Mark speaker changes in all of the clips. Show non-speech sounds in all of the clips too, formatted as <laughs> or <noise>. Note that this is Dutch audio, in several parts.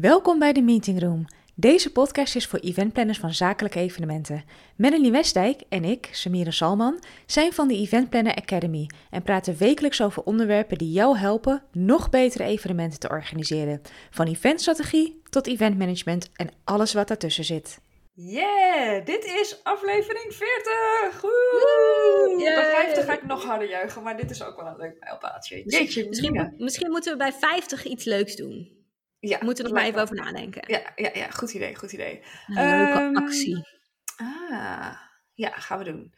Speaker 1: Welkom bij de Meeting Room. Deze podcast is voor eventplanners van zakelijke evenementen. Melanie Westdijk en ik, Samira Salman, zijn van de Event Planner Academy en praten wekelijks over onderwerpen die jou helpen nog betere evenementen te organiseren. Van eventstrategie tot eventmanagement en alles wat daartussen zit.
Speaker 2: Yeah, dit is aflevering 40! Woe! Bij 50 ga ik nog harder juichen, maar dit is ook wel een leuk mijlpaaltje. Jeetje,
Speaker 3: misschien, misschien moeten we bij 50 iets leuks doen. Ja, Moeten we er maar even over nadenken.
Speaker 2: Ja, ja, ja, goed idee, goed idee.
Speaker 3: Een leuke ehm, actie.
Speaker 2: Ah, ja, gaan we doen.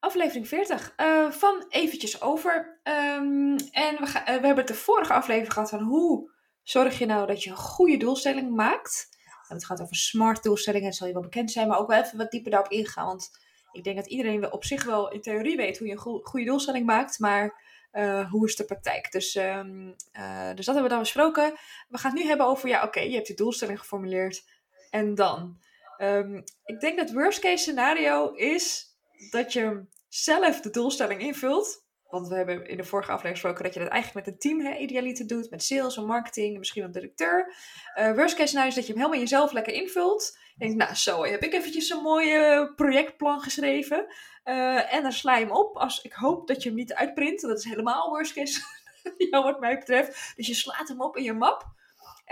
Speaker 2: Aflevering 40. Uh, eh, van eventjes over. Um, en we, gaan, uh, we hebben het de vorige aflevering gehad van hoe zorg je nou dat je een goede doelstelling maakt. En het gaat over smart doelstellingen, dat zal je wel bekend zijn, maar ook wel even wat dieper daarop ingaan. Want ik denk dat iedereen op zich wel in theorie weet hoe je een goede doelstelling maakt, maar uh, hoe is de praktijk? Dus, um, uh, dus dat hebben we dan besproken. We gaan het nu hebben over, ja, oké, je hebt je doelstelling geformuleerd. En dan? Um, ik denk dat worst case scenario is dat je zelf de doelstelling invult. Want we hebben in de vorige aflevering gesproken dat je dat eigenlijk met een team hè, idealiter doet. Met sales en marketing, misschien een directeur. Uh, worst case scenario is dat je hem helemaal jezelf lekker invult. Je denkt, nou zo, heb ik eventjes een mooie projectplan geschreven. Uh, en dan sla je hem op. Als, ik hoop dat je hem niet uitprint. Dat is helemaal worst case <laughs> wat mij betreft. Dus je slaat hem op in je map.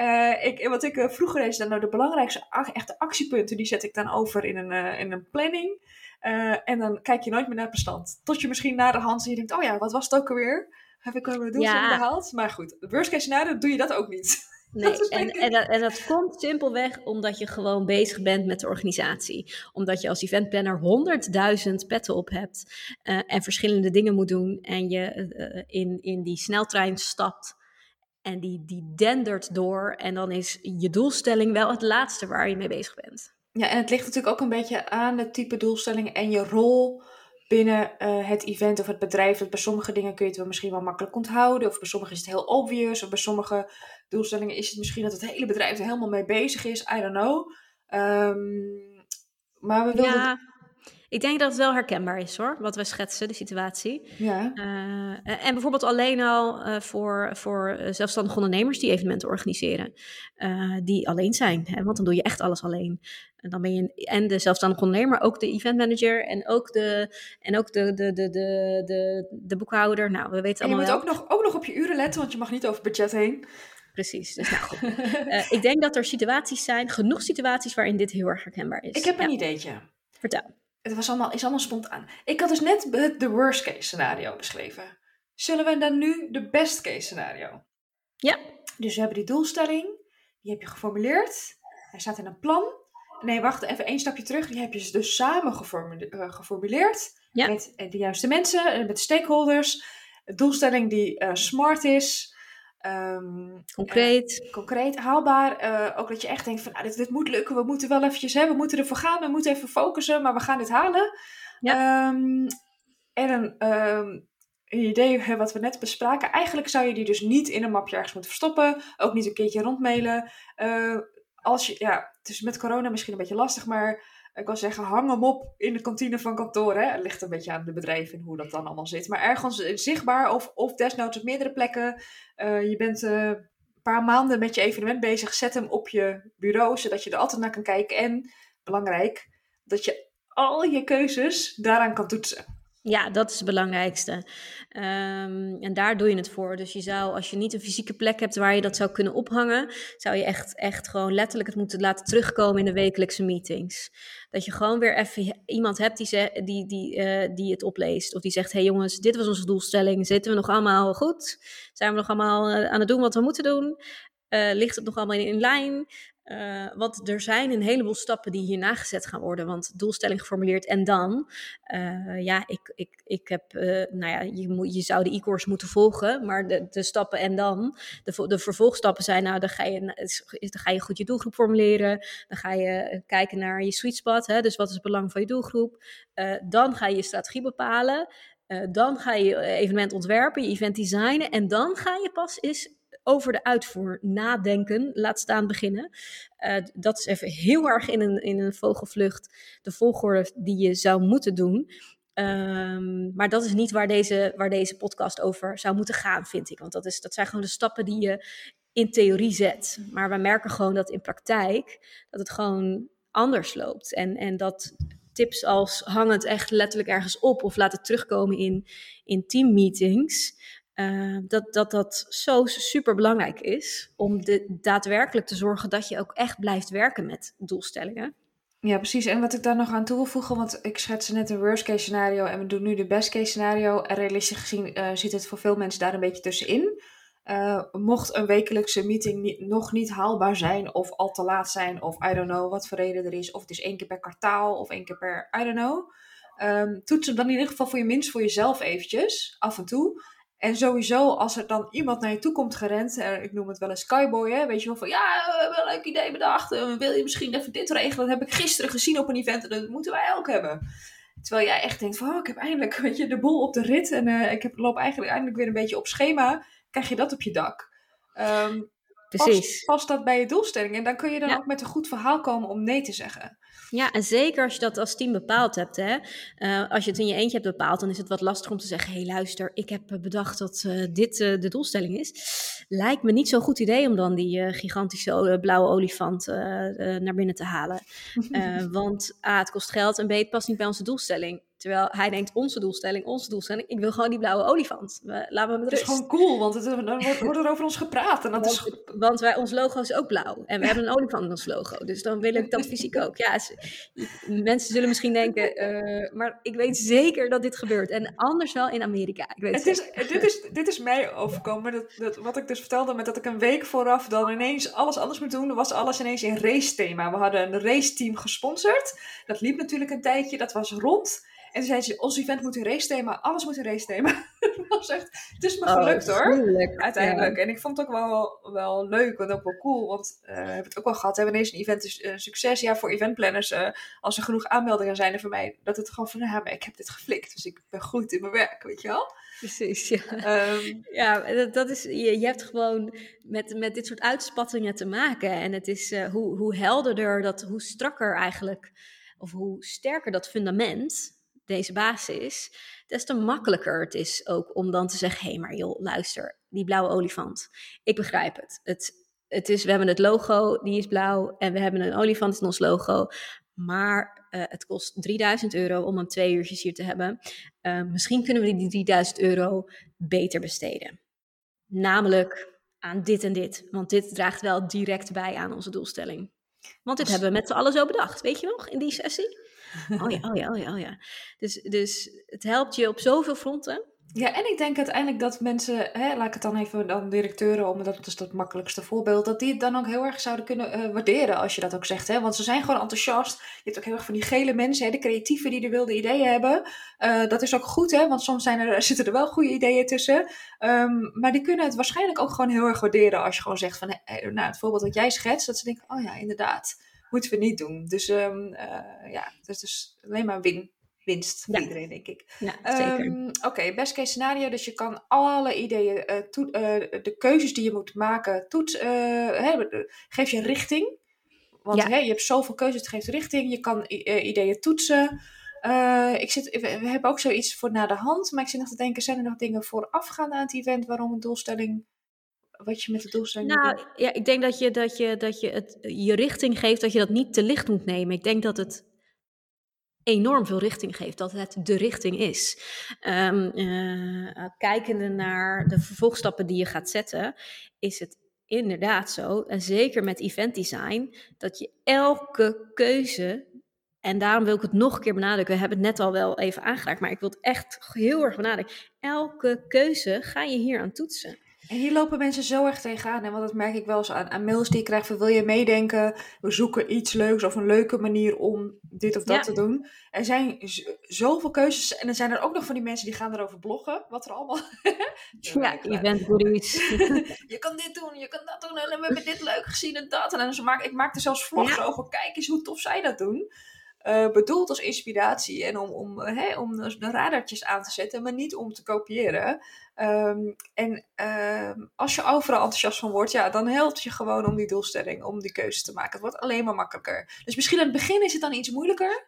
Speaker 2: Uh, ik, wat ik vroeger deed, nou de belangrijkste echte actiepunten, die zet ik dan over in een, in een planning. En dan kijk je nooit meer naar het bestand. Tot je misschien na de hand en je denkt, oh ja, wat was het ook alweer? Heb ik mijn doelstelling ja. behaald? Maar goed, worst case scenario doe je dat ook niet. <laughs>
Speaker 3: Nee, en, en, dat, en dat komt simpelweg omdat je gewoon bezig bent met de organisatie. Omdat je als eventplanner honderdduizend petten op hebt uh, en verschillende dingen moet doen. En je uh, in, in die sneltrein stapt en die, die dendert door. En dan is je doelstelling wel het laatste waar je mee bezig bent.
Speaker 2: Ja, en het ligt natuurlijk ook een beetje aan het type doelstelling en je rol binnen uh, het event of het bedrijf. Dat bij sommige dingen kun je het wel misschien wel makkelijk onthouden. Of bij sommige is het heel obvious. Of bij sommige doelstellingen is het misschien dat het hele bedrijf er helemaal mee bezig is. I don't know. Um, maar we wilden...
Speaker 3: Ja, ik denk dat het wel herkenbaar is hoor, wat we schetsen, de situatie. Ja. Uh, en bijvoorbeeld alleen al uh, voor, voor zelfstandige ondernemers die evenementen organiseren. Uh, die alleen zijn, hè, want dan doe je echt alles alleen. En dan ben je en de zelfstandige ondernemer, ook de event manager en ook de, en ook de, de, de, de, de, de boekhouder. Nou, we weten allemaal.
Speaker 2: En je moet ook nog, ook nog op je uren letten, want je mag niet over budget heen.
Speaker 3: Precies. Dus nou goed. uh, ik denk dat er situaties zijn, genoeg situaties waarin dit heel erg herkenbaar is.
Speaker 2: Ik heb een ideetje.
Speaker 3: Vertel.
Speaker 2: Het was allemaal, is allemaal spontaan. Ik had dus net de worst case scenario beschreven. Zullen we dan nu de best case scenario?
Speaker 3: Ja.
Speaker 2: Dus we hebben die doelstelling, die heb je geformuleerd. Hij staat in een plan. Nee, wacht even één stapje terug. Die heb je dus samen eh, geformuleerd. Ja. Met eh, de juiste mensen, met de stakeholders. Een doelstelling die uh, smart is.
Speaker 3: Um, concreet.
Speaker 2: Uh, concreet, haalbaar. Uh, ook dat je echt denkt van, nou, dit, dit moet lukken. We moeten wel eventjes, hè, we moeten ervoor gaan. We moeten even focussen, maar we gaan dit halen. Ja. Um, en een, um, een idee wat we net bespraken. Eigenlijk zou je die dus niet in een mapje ergens moeten verstoppen. Ook niet een keertje rondmailen. Uh, als je, ja, het is met corona misschien een beetje lastig, maar ik wil zeggen, hang hem op in de kantine van kantoor. Hè. Het ligt een beetje aan de bedrijven en hoe dat dan allemaal zit. Maar ergens zichtbaar of, of desnoods op meerdere plekken. Uh, je bent uh, een paar maanden met je evenement bezig. Zet hem op je bureau, zodat je er altijd naar kan kijken. En, belangrijk, dat je al je keuzes daaraan kan toetsen.
Speaker 3: Ja, dat is het belangrijkste. Um, en daar doe je het voor. Dus je zou, als je niet een fysieke plek hebt waar je dat zou kunnen ophangen, zou je echt, echt gewoon letterlijk het moeten laten terugkomen in de wekelijkse meetings. Dat je gewoon weer even iemand hebt die, ze, die, die, uh, die het opleest. Of die zegt: Hé hey jongens, dit was onze doelstelling. Zitten we nog allemaal goed? Zijn we nog allemaal uh, aan het doen wat we moeten doen? Uh, ligt het nog allemaal in, in lijn? Uh, want er zijn een heleboel stappen die hierna gezet gaan worden. Want doelstelling geformuleerd en dan. Uh, ja, ik, ik, ik heb. Uh, nou ja, je, moet, je zou de e-course moeten volgen. Maar de, de stappen en dan. De, de vervolgstappen zijn. Nou, dan ga, je, dan ga je goed je doelgroep formuleren. Dan ga je kijken naar je sweet spot. Hè, dus wat is het belang van je doelgroep? dan ga je je strategie bepalen. dan ga je je evenement ontwerpen, je event designen. En dan ga je pas eens over de uitvoer nadenken, laat staan beginnen. Uh, dat is even heel erg in een, in een vogelvlucht de volgorde die je zou moeten doen. Um, maar dat is niet waar deze, waar deze podcast over zou moeten gaan, vind ik. Want dat, is, dat zijn gewoon de stappen die je in theorie zet. Maar we merken gewoon dat in praktijk dat het gewoon anders loopt. En, en dat tips als hang het echt letterlijk ergens op of laat het terugkomen in, in teammeetings. Uh, dat, dat dat zo super belangrijk is om de, daadwerkelijk te zorgen dat je ook echt blijft werken met doelstellingen.
Speaker 2: Ja, precies. En wat ik daar nog aan toe wil voegen, want ik schetste net een worst case scenario en we doen nu de best case scenario. En realistisch gezien uh, zit het voor veel mensen daar een beetje tussenin. Uh, mocht een wekelijkse meeting nog niet haalbaar zijn of al te laat zijn of I don't know wat voor reden er is. Of het is één keer per kwartaal of één keer per I don't know. Um, toets hem dan in ieder geval voor je minst voor jezelf eventjes, af en toe. En sowieso, als er dan iemand naar je toe komt gerend, uh, ik noem het wel een skyboy, hè, weet je wel van, ja, we hebben een leuk idee bedacht, uh, wil je misschien even dit regelen? Dat heb ik gisteren gezien op een event en dat moeten wij ook hebben. Terwijl jij echt denkt van, oh, ik heb eindelijk <laughs> weet je, de bol op de rit en uh, ik heb, loop eigenlijk eindelijk weer een beetje op schema, krijg je dat op je dak. Um, Precies. Past, dat bij je doelstelling en dan kun je dan ja. ook met een goed verhaal komen om nee te zeggen.
Speaker 3: Ja, en zeker als je dat als team bepaald hebt. Hè? Uh, als je het in je eentje hebt bepaald, dan is het wat lastig om te zeggen: hé, hey, luister, ik heb bedacht dat uh, dit uh, de doelstelling is. Lijkt me niet zo'n goed idee om dan die gigantische blauwe olifant naar binnen te halen. <laughs> want A, het kost geld en B, het past niet bij onze doelstelling. Terwijl hij denkt, onze doelstelling, onze doelstelling, ik wil gewoon die blauwe olifant. We, laten we met
Speaker 2: Het is gewoon cool, want het, dan wordt, er over ons gepraat. En dat
Speaker 3: want,
Speaker 2: is...
Speaker 3: want wij, ons logo is ook blauw. En we hebben een olifant in ons logo. Dus dan wil ik dat <laughs> fysiek ook. Ja, mensen zullen misschien denken, uh, maar ik weet zeker dat dit gebeurt. En anders wel in Amerika. Ik weet
Speaker 2: het is, dit, is, dit is mij overkomen. Dat, dat, wat ik dus vertelde, met dat ik een week vooraf dan ineens alles anders moet doen. was alles ineens in race thema. We hadden een race team gesponsord. Dat liep natuurlijk een tijdje. Dat was rond. En toen zei ze, ons event moet een race thema, alles moet een race thema. <laughs> was echt, het is me gelukt oh, hoor, uiteindelijk. Ja. En ik vond het ook wel, wel leuk en ook wel cool, want uh, we hebben het ook wel gehad. We hebben ineens een event is uh, succes. Ja, voor eventplanners, uh, als er genoeg aanmeldingen zijn er voor mij, dat het gewoon van, ja, maar ik heb dit geflikt. Dus ik ben goed in mijn werk, weet je wel.
Speaker 3: Precies, ja. Um, ja, dat, dat is, je, je hebt gewoon met, met dit soort uitspattingen te maken. En het is hoe, hoe helderder, dat, hoe strakker eigenlijk, of hoe sterker dat fundament deze basis, des te makkelijker het is ook om dan te zeggen: hé, hey, maar joh, luister, die blauwe olifant. Ik begrijp het. het. Het is, we hebben het logo, die is blauw, en we hebben een olifant in ons logo. Maar uh, het kost 3000 euro om hem twee uurtjes hier te hebben. Uh, misschien kunnen we die 3000 euro beter besteden. Namelijk aan dit en dit. Want dit draagt wel direct bij aan onze doelstelling. Want dit dus, hebben we met z'n allen zo bedacht. Weet je nog, in die sessie? Oh ja, <laughs> oh ja, oh ja, oh ja. Dus, dus het helpt je op zoveel fronten.
Speaker 2: Ja, en ik denk uiteindelijk dat mensen, hè, laat ik het dan even dan directeuren, omdat dat is het makkelijkste voorbeeld, dat die het dan ook heel erg zouden kunnen uh, waarderen als je dat ook zegt. Hè? Want ze zijn gewoon enthousiast. Je hebt ook heel erg van die gele mensen, hè, de creatieven die de wilde ideeën hebben. Uh, dat is ook goed, hè, want soms zijn er, <laughs> zitten er wel goede ideeën tussen. Um, maar die kunnen het waarschijnlijk ook gewoon heel erg waarderen als je gewoon zegt van, hey, nou, het voorbeeld dat jij schetst, dat ze denken, oh ja, inderdaad moeten we niet doen. Dus um, uh, ja, dus, dus alleen maar win. Winst voor ja. iedereen, denk ik.
Speaker 3: Ja, zeker.
Speaker 2: Um, Oké, okay, best case scenario. Dus je kan alle ideeën, uh, uh, de keuzes die je moet maken, toets, geef je richting. Want ja. hè, je hebt zoveel keuzes, het geeft richting. Je kan ideeën toetsen. ik zit, we, we, hebben ook zoiets voor na de hand. Maar ik zit nog te denken, zijn er nog dingen voorafgaand aan het event waarom een doelstelling wat je met de doelstelling
Speaker 3: Nou, ja, ik denk dat je, dat je, dat je het je richting geeft, dat je dat niet te licht moet nemen. Ik denk dat het enorm veel richting geeft, dat het de richting is. Um, uh, kijkende naar de vervolgstappen die je gaat zetten, is het inderdaad zo, en zeker met event design, dat je elke keuze en daarom wil ik het nog een keer benadrukken. We hebben het net al wel even aangeraakt, maar ik wil het echt heel erg benadrukken. Elke keuze ga je hier aan toetsen.
Speaker 2: En hier lopen mensen zo erg tegenaan. Hè? Want dat merk ik wel eens aan, aan mails die ik krijg. Van, wil je meedenken? We zoeken iets leuks of een leuke manier om dit of dat te doen. Er zijn zoveel keuzes. En er zijn er ook nog van die mensen die gaan erover bloggen. Wat er allemaal... <laughs>
Speaker 3: ja, event goodies. <laughs>
Speaker 2: je kan dit doen, je kan dat doen. En we hebben dit leuk gezien en dat. En dan maak, ik maak er zelfs vlogs over. Kijk eens hoe tof zij dat doen. Uh, bedoeld als inspiratie en om, om, om de radartjes aan te zetten, maar niet om te kopiëren. Um, en um, als je overal enthousiast van wordt, ja, dan helpt je gewoon om die doelstelling, om die keuze te maken. Het wordt alleen maar makkelijker. Dus misschien in het begin is het dan iets moeilijker.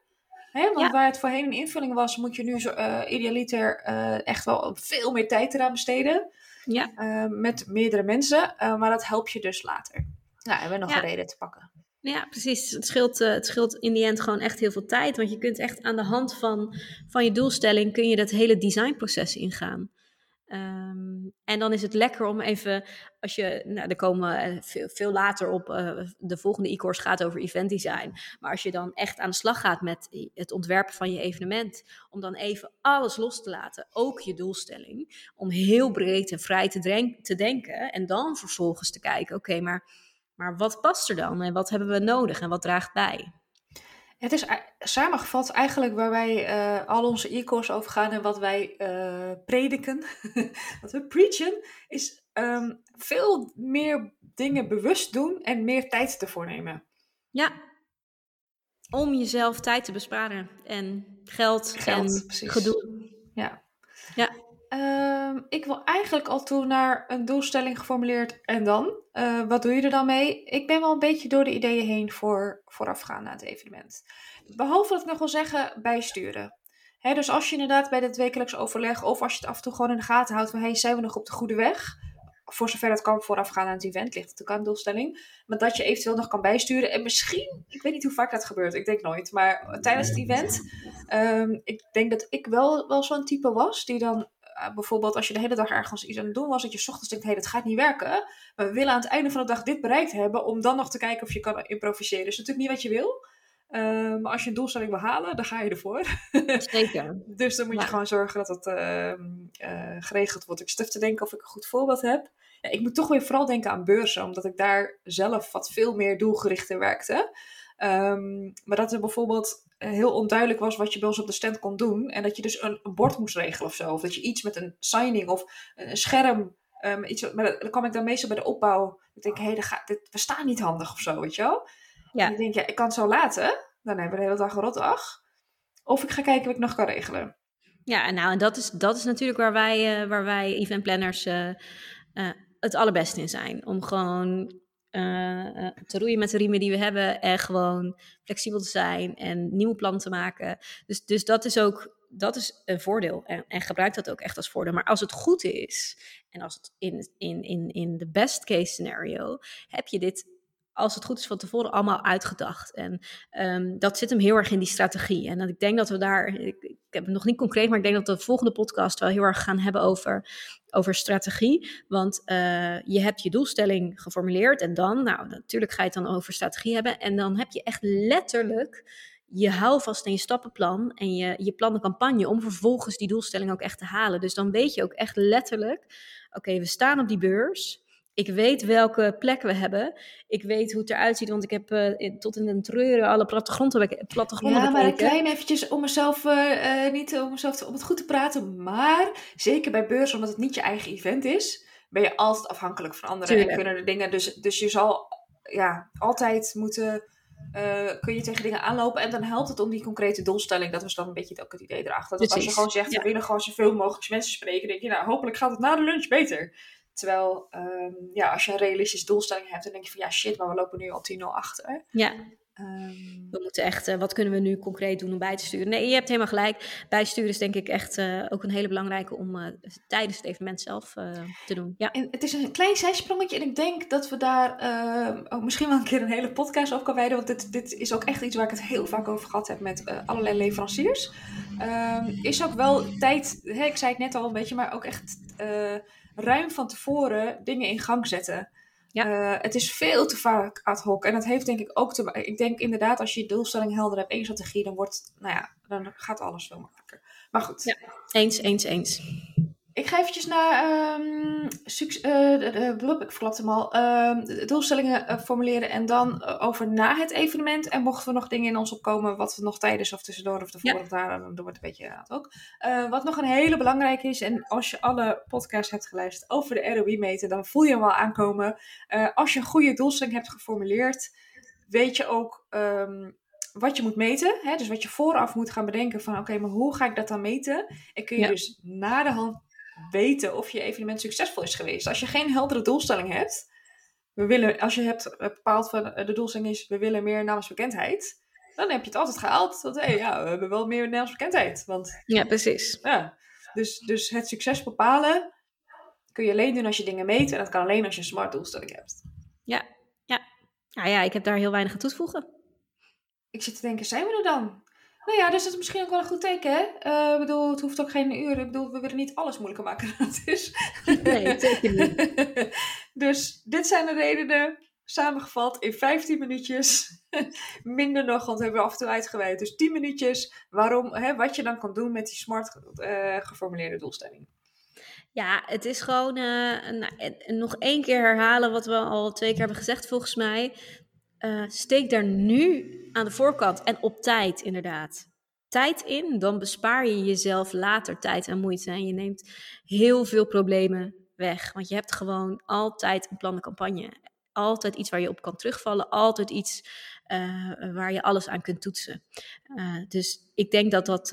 Speaker 2: Hè? Want ja. waar het voorheen een invulling was, moet je nu zo, uh, idealiter uh, echt wel veel meer tijd eraan besteden.
Speaker 3: Ja.
Speaker 2: eh, met meerdere mensen, eh, maar dat helpt je dus later. Nou, hebben we nog
Speaker 3: Ja.
Speaker 2: een reden te pakken.
Speaker 3: Ja, precies. Het scheelt, eh, het scheelt in die end gewoon echt heel veel tijd. Want je kunt echt aan de hand van, van je doelstelling... kun je dat hele designproces ingaan. Ehm, en dan is het lekker om even, als je, nou, er komen eh, veel, veel later op, eh, de volgende e-course gaat over event design. Maar als je dan echt aan de slag gaat met het ontwerpen van je evenement, om dan even alles los te laten, ook je doelstelling, om heel breed en vrij te, te denken en dan vervolgens te kijken, oké, maar, maar wat past er dan en wat hebben we nodig en wat draagt bij?
Speaker 2: Het is samengevat eigenlijk waar wij eh, al onze e-course over gaan en wat wij eh, prediken, <laughs> wat we preachen, is ehm, veel meer dingen bewust doen en meer tijd ervoor nemen.
Speaker 3: Ja, om jezelf tijd te besparen en geld,
Speaker 2: Geld,
Speaker 3: en
Speaker 2: precies.
Speaker 3: gedoe.
Speaker 2: Ja.
Speaker 3: Ja.
Speaker 2: Ehm, ik wil eigenlijk al toe naar een doelstelling geformuleerd en dan? Eh, wat doe je er dan mee? Ik ben wel een beetje door de ideeën heen voor voorafgaan naar het evenement. Behalve dat ik nog wil zeggen, bijsturen. Hè, dus als je inderdaad bij dit wekelijks overleg of als je het af en toe gewoon in de gaten houdt van hey, zijn we nog op de goede weg? Voor zover het kan voorafgaan aan het event, ligt natuurlijk aan de doelstelling. Maar dat je eventueel nog kan bijsturen. En misschien, ik weet niet hoe vaak dat gebeurt, ik denk nooit. Maar tijdens het event, ehm, ik denk dat ik wel, wel zo'n type was die dan bijvoorbeeld als je de hele dag ergens iets aan het doen was, dat je 's ochtends denkt, hé, hey, dat gaat niet werken. Maar we willen aan het einde van de dag dit bereikt hebben, om dan nog te kijken of je kan improviseren. Dus natuurlijk niet wat je wil. Eh, maar als je een doelstelling wil halen, dan ga je ervoor.
Speaker 3: Zeker. <laughs>
Speaker 2: dus dan moet je
Speaker 3: Ja.
Speaker 2: gewoon zorgen dat het ehm, eh, geregeld wordt. Ik stuf te denken of ik een goed voorbeeld heb. Ja, ik moet toch weer vooral denken aan beurzen, omdat ik daar zelf wat veel meer doelgericht in werkte. Ehm, maar dat er bijvoorbeeld eh, heel onduidelijk was wat je bij ons op de stand kon doen. En dat je dus een, een bord moest regelen of zo. Of dat je iets met een signing of een, een scherm. ehm, iets, maar dan kwam ik dan meestal bij de opbouw. Ik denk, hé, hey, dit, we staan niet handig of zo, weet je wel.
Speaker 3: Ja.
Speaker 2: En ik denk, ja, ik kan het zo laten. Dan hebben we de hele dag een rotdag. Of ik ga kijken wat ik nog kan regelen.
Speaker 3: Ja, en nou, en dat is, dat is natuurlijk waar wij, eh, waar wij eventplanners eh, het allerbeste in zijn. Om gewoon eh, eh, te roeien met de riemen die we hebben en gewoon flexibel te zijn en nieuwe plannen te maken. Dus, dus dat is ook dat is een voordeel en, en gebruik dat ook echt als voordeel. Maar als het goed is en als het in, in, in, in de best case scenario heb je dit als het goed is van tevoren allemaal uitgedacht. En um, dat zit hem heel erg in die strategie. En ik denk dat we daar, ik, heb het nog niet concreet, maar ik denk dat we de volgende podcast wel heel erg gaan hebben over, over strategie. Want uh, je hebt je doelstelling geformuleerd en dan, nou natuurlijk ga je het dan over strategie hebben. En dan heb je echt letterlijk je houvast en je stappenplan en je, je de campagne om vervolgens die doelstelling ook echt te halen. Dus dan weet je ook echt letterlijk, oké, we staan op die beurs. Ik weet welke plekken we hebben. Ik weet hoe het eruit ziet, want ik heb uh, tot in de treuren alle plattegronden, plattegronden
Speaker 2: ja, maar een klein eventjes om mezelf, uh, uh, niet om mezelf te, om het goed te praten, maar zeker bij beurs, omdat het niet je eigen event is, ben je altijd afhankelijk van anderen
Speaker 3: Tuurlijk.
Speaker 2: en kunnen er dingen. Dus, dus je zal ja, altijd moeten, uh, kun je tegen dingen aanlopen en dan helpt het om die concrete doelstelling. Dat was dan een beetje ook het idee erachter. Dat als je gewoon zegt,
Speaker 3: ja.
Speaker 2: we willen gewoon zoveel mogelijk mensen spreken, denk je, nou hopelijk gaat het na de lunch beter. Terwijl, um, ja, als je een realistische doelstelling hebt, dan denk je van ja, shit, maar we lopen nu al 10-0 achter.
Speaker 3: Ja.
Speaker 2: Um,
Speaker 3: we moeten echt, uh, wat kunnen we nu concreet doen om bij te sturen? Nee, je hebt helemaal gelijk. Bijsturen is denk ik echt uh, ook een hele belangrijke om uh, tijdens het evenement zelf te doen. Ja.
Speaker 2: En het is een klein zijsprongetje en ik denk dat we daar ook misschien wel een keer een hele podcast over kan wijden. Want dit, dit is ook echt iets waar ik het heel vaak over gehad heb met allerlei leveranciers. Is ook wel tijd, hè, ik zei het net al een beetje, maar ook echt ruim van tevoren dingen in gang zetten.
Speaker 3: Ja.
Speaker 2: Uh, het is veel te vaak ad hoc. En dat heeft denk ik ook te Ik denk inderdaad, als je je doelstelling helder hebt je strategie, dan wordt, nou ja, dan gaat alles veel makkelijker. Maar goed.
Speaker 3: Ja. Eens, eens, eens.
Speaker 2: Ik ga eventjes naar um, succes, uh, de, de, ik verklapte hem al, uh, de doelstellingen uh, formuleren en dan uh, over na het evenement. En mochten we nog dingen in ons opkomen wat we nog tijdens of tussendoor of
Speaker 3: Ja.
Speaker 2: of daar, dan wordt het een beetje. Uh, wat nog een hele belangrijke is, en als je alle podcasts hebt geluisterd over de ROI meten, dan voel je hem wel aankomen. Als je een goede doelstelling hebt geformuleerd, weet je ook um, wat je moet meten. Hè? Dus wat je vooraf moet gaan bedenken van, oké, okay, maar hoe ga ik dat dan meten? En kun je
Speaker 3: Ja.
Speaker 2: dus na de hand weten of je evenement succesvol is geweest. Als je geen heldere doelstelling hebt, we willen, als je hebt bepaald van de doelstelling is, we willen meer naamsbekendheid, dan heb je het altijd gehaald. Dat hey, ja, we hebben wel meer naamsbekendheid. Want
Speaker 3: Ja, precies.
Speaker 2: ja, dus, dus het succes bepalen
Speaker 4: kun je alleen doen als je dingen meet. En dat kan alleen als je een smart doelstelling hebt.
Speaker 3: Ja, ja. Nou ja, ik heb daar heel weinig aan toe te voegen.
Speaker 4: Ik zit te denken, zijn we er dan? Nou ja, dus dat is misschien ook wel een goed teken, hè? Eh, ik bedoel, het hoeft ook geen uur. Ik bedoel, we willen niet alles moeilijker maken dan het is.
Speaker 3: Nee, zeker niet. <laughs>
Speaker 4: dus dit zijn de redenen, samengevat in 15 minuutjes. <laughs> Minder nog, want we hebben we af en toe uitgeweid. Dus 10 minuutjes, waarom, hè, wat je dan kan doen met die smart eh, geformuleerde doelstelling.
Speaker 3: Ja, het is gewoon uh, nog één keer herhalen wat we al twee keer hebben gezegd volgens mij. Uh, steek daar nu aan de voorkant en op tijd inderdaad. Tijd in, dan bespaar je jezelf later tijd en moeite. En je neemt heel veel problemen weg. Want je hebt gewoon altijd een plan de campagne. Altijd iets waar je op kan terugvallen. Altijd iets uh, waar je alles aan kunt toetsen. Uh, dus ik denk dat dat,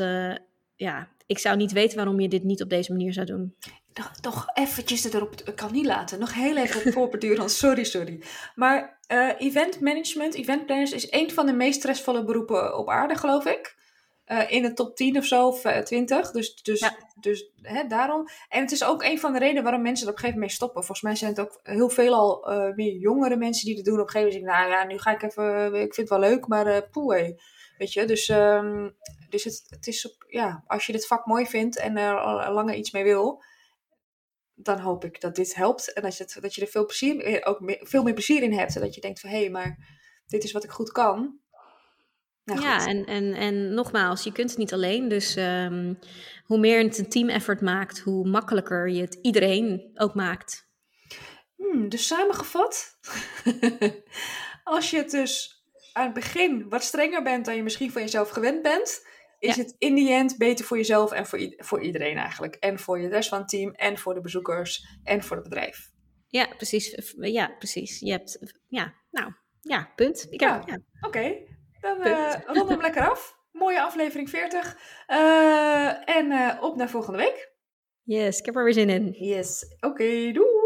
Speaker 3: ja, ik zou niet weten waarom je dit niet op deze manier zou doen
Speaker 4: nog, nog eventjes erop, ik kan niet laten, nog heel even op voorbeduren, sorry, sorry. Maar uh, event management, event planners is een van de meest stressvolle beroepen op aarde, geloof ik. Uh, in de top 10 of zo, of uh, 20. Dus, dus, ja. dus hè, daarom. En het is ook een van de redenen waarom mensen er op een gegeven moment stoppen. Volgens mij zijn het ook heel veel al meer jongere mensen die het doen. Op een gegeven moment nou ja, nu ga ik even, ik vind het wel leuk, maar poeh, hey. weet je. Dus, um, dus het, het is op, ja, als je dit vak mooi vindt en er al langer iets mee wil, dan hoop ik dat dit helpt. En dat je, het, dat je er veel, plezier, ook meer, veel meer plezier in hebt. En dat je denkt van, hé, hey, maar dit is wat ik goed kan.
Speaker 3: Nou, ja, goed. En, en, en nogmaals, je kunt het niet alleen. Dus um, hoe meer het een team effort maakt, hoe makkelijker je het iedereen ook maakt.
Speaker 4: Hmm, dus samengevat, <laughs> als je het dus aan het begin wat strenger bent dan je misschien van jezelf gewend bent, is het in die end beter voor jezelf en voor, voor iedereen eigenlijk. En voor je rest van het team en voor de bezoekers en voor het bedrijf.
Speaker 3: Ja, precies. Ja, precies. Je hebt, ja, nou, ja, punt.
Speaker 4: Ik ja, ja. oké. Okay. Dan uh, ronden we hem lekker af. Mooie aflevering 40. Uh, en uh, op naar volgende week.
Speaker 3: Yes, ik heb er weer zin in.
Speaker 4: Yes, oké, okay, doei!